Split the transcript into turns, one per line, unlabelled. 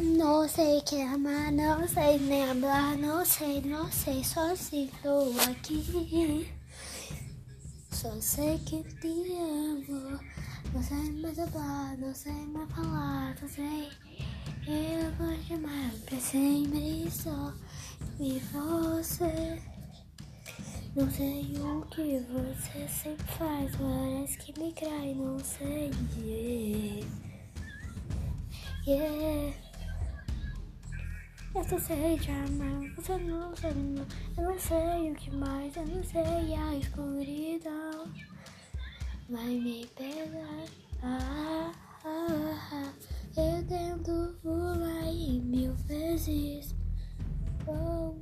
não sei que amar, não sei nem hablar, não sei, não sei, só estou aqui. Só sei que te amo, não sei mais hablar, não sei mais falar, não sei. Eu vou chamar pra sempre só e você. Não sei o que você sempre faz, parece que me cai, não sei. Yeah. Yeah. Eu só sei te amar, você não sabe não. Eu não sei o que mais, eu não sei a escuridão vai me pegar. Ah, ah, ah, eu tento voar em mil vezes. Oh,